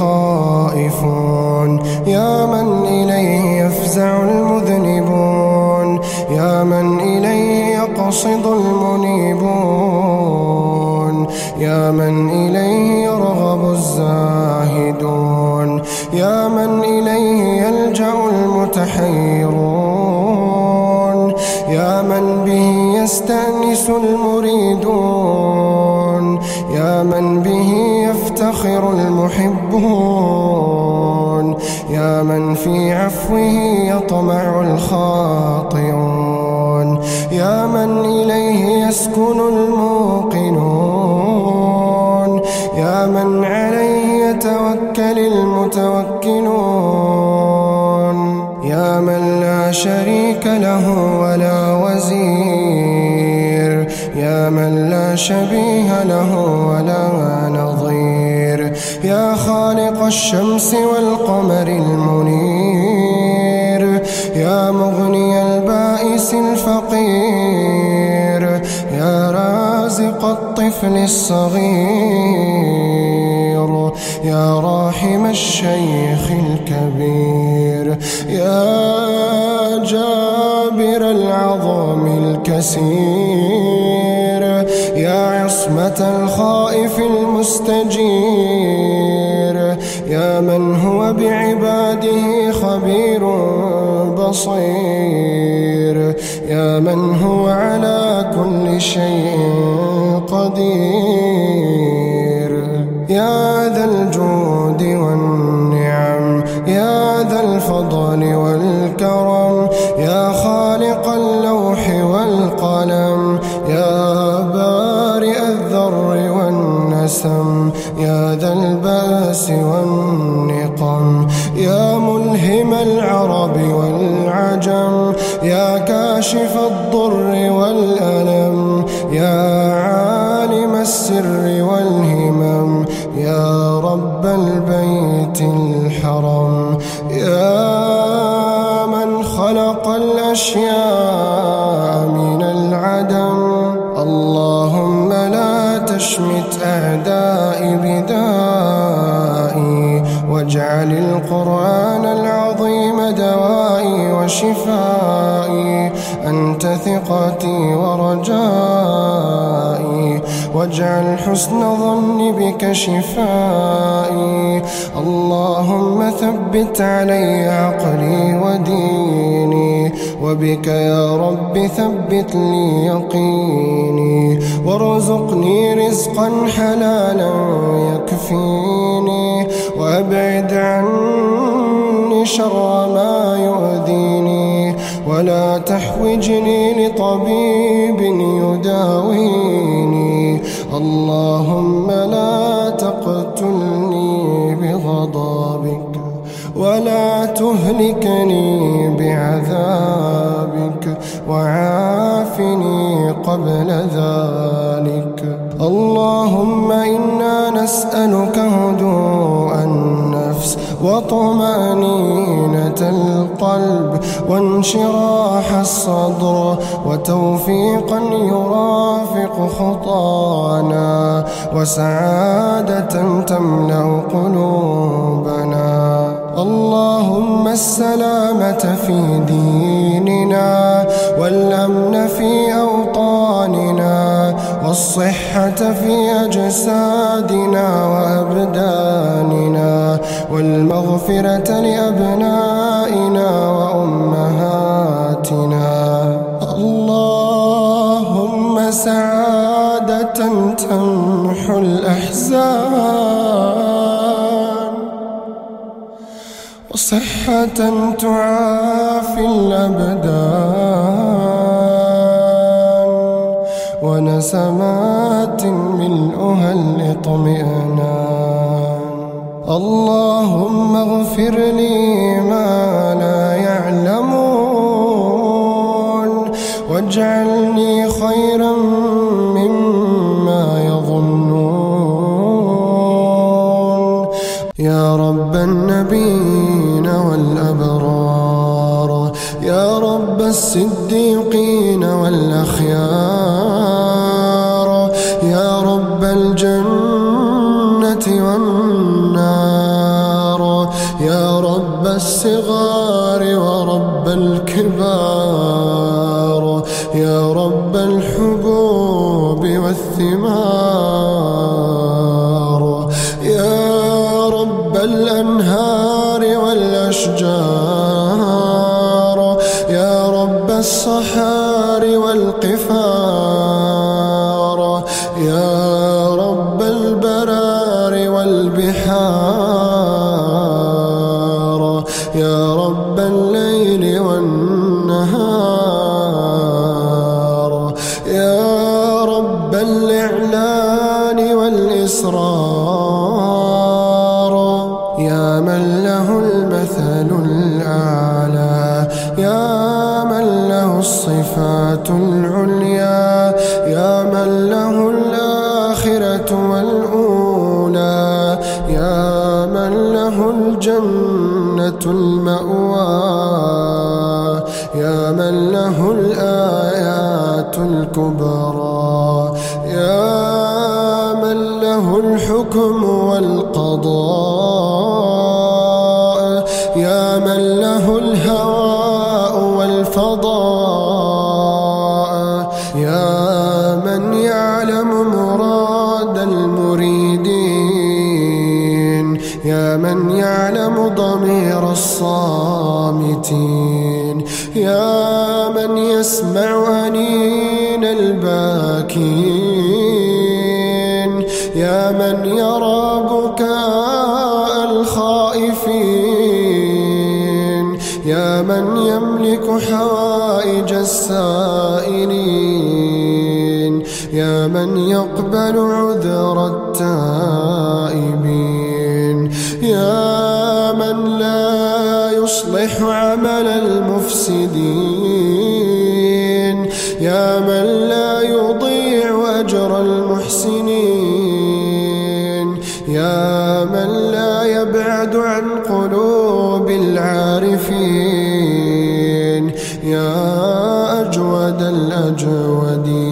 خائفون. يا من إليه يفزع المذنبون. يا من إليه يقصد المنيبون. يا من إليه يرغب الزاهدون. يا من إليه يلجأ المتحيرون. يفتخر المحبون. يا من في عفوه يطمع الخاطئون. يا من إليه يسكن الموقنون. يا من عليه يتوكل المتوكلون. يا من لا شريك له ولا وزير. يا من لا شبيه له ولا خالق الشمس والقمر المنير. يا مغني البائس الفقير. يا رازق الطفل الصغير. يا راحم الشيخ الكبير. يا جابر العظام الكسير. يا عصمة الخائف المستجير. من هو بعباده خبير بصير. يا من هو على كل شيء قدير. يا ذا الجود والنعم يا ملهم العرب والعجم يا كاشف الضر والألم يا عالم السر والهمم يا رب البيت الحرم يا من خلق الأشياء واجعل القرآن العظيم دوائي وشفائي أنت ثقتي ورجائي واجعل حسن ظني بك شفائي. اللهم ثبت علي عقلي وبك يا رب ثبت لي يقيني وارزقني رزقا حلالا يكفيني وأبعد عني شر ما يؤذيني ولا تحوجني لطبيب يداويني اللهم لا تقتلني بغضبك ولا تهلكني بعذابك وعافني قبل ذلك. اللهم إنا نسألك هدوء النفس وطمأنينة القلب وانشراح الصدر وتوفيقا يرافق خطانا وسعادة تملأ قلوبنا. اللهم السلامة في ديننا والصحة في أجسادنا وأبداننا والمغفرة لأبنائنا وأمهاتنا. اللهم سعادة تمحو الأحزان وصحة تعافي الأبدان. ونسمات ملؤها الاطمئنان اللهم اغفر لي ما لا يعلمون. واجعلني خيرا مما يظنون. يا رب النبيين والأبرار. يا رب الصديقين والأخيار. يا رب والنار الصغار ورب الكبار. يا رب الحبوب والثمار. يا رب الأنهار والأشجار. يا رب الصحار رب الإعلان والإسرار. يا من له المثل الأعلى يا من له الصفات العليا يا من له الآخرة والأولى يا من له الجنة المأوى يا من له الآيات الكبرى. له الحكم والقضاء. يا من له الهواء والفضاء. يا من يعلم مراد المريدين. يا من يعلم ضمير الصامتين. يا من يسمع أنين الباكين. يا من يرى بكاء الخائفين يا من يملك حوائج السائلين يا من يقبل عذر التائبين. يا من لا يبعد عن قلوب العارفين يا أجود الأجودين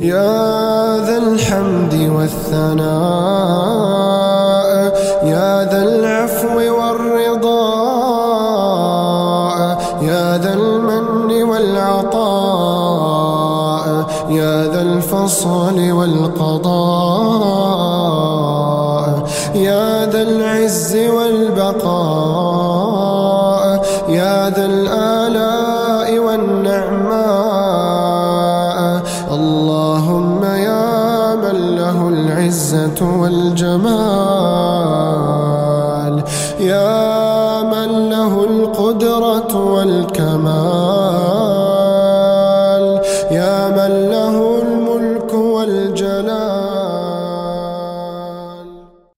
يا ذا الحمد والثناء يا ذا العفو والرضا يا ذا المن والعطاء يا ذا الفصل والقضاء. يا ذا العز والبقاء يا ذا الآلاء والنعماء. اللهم يا من له العزة والجمال يا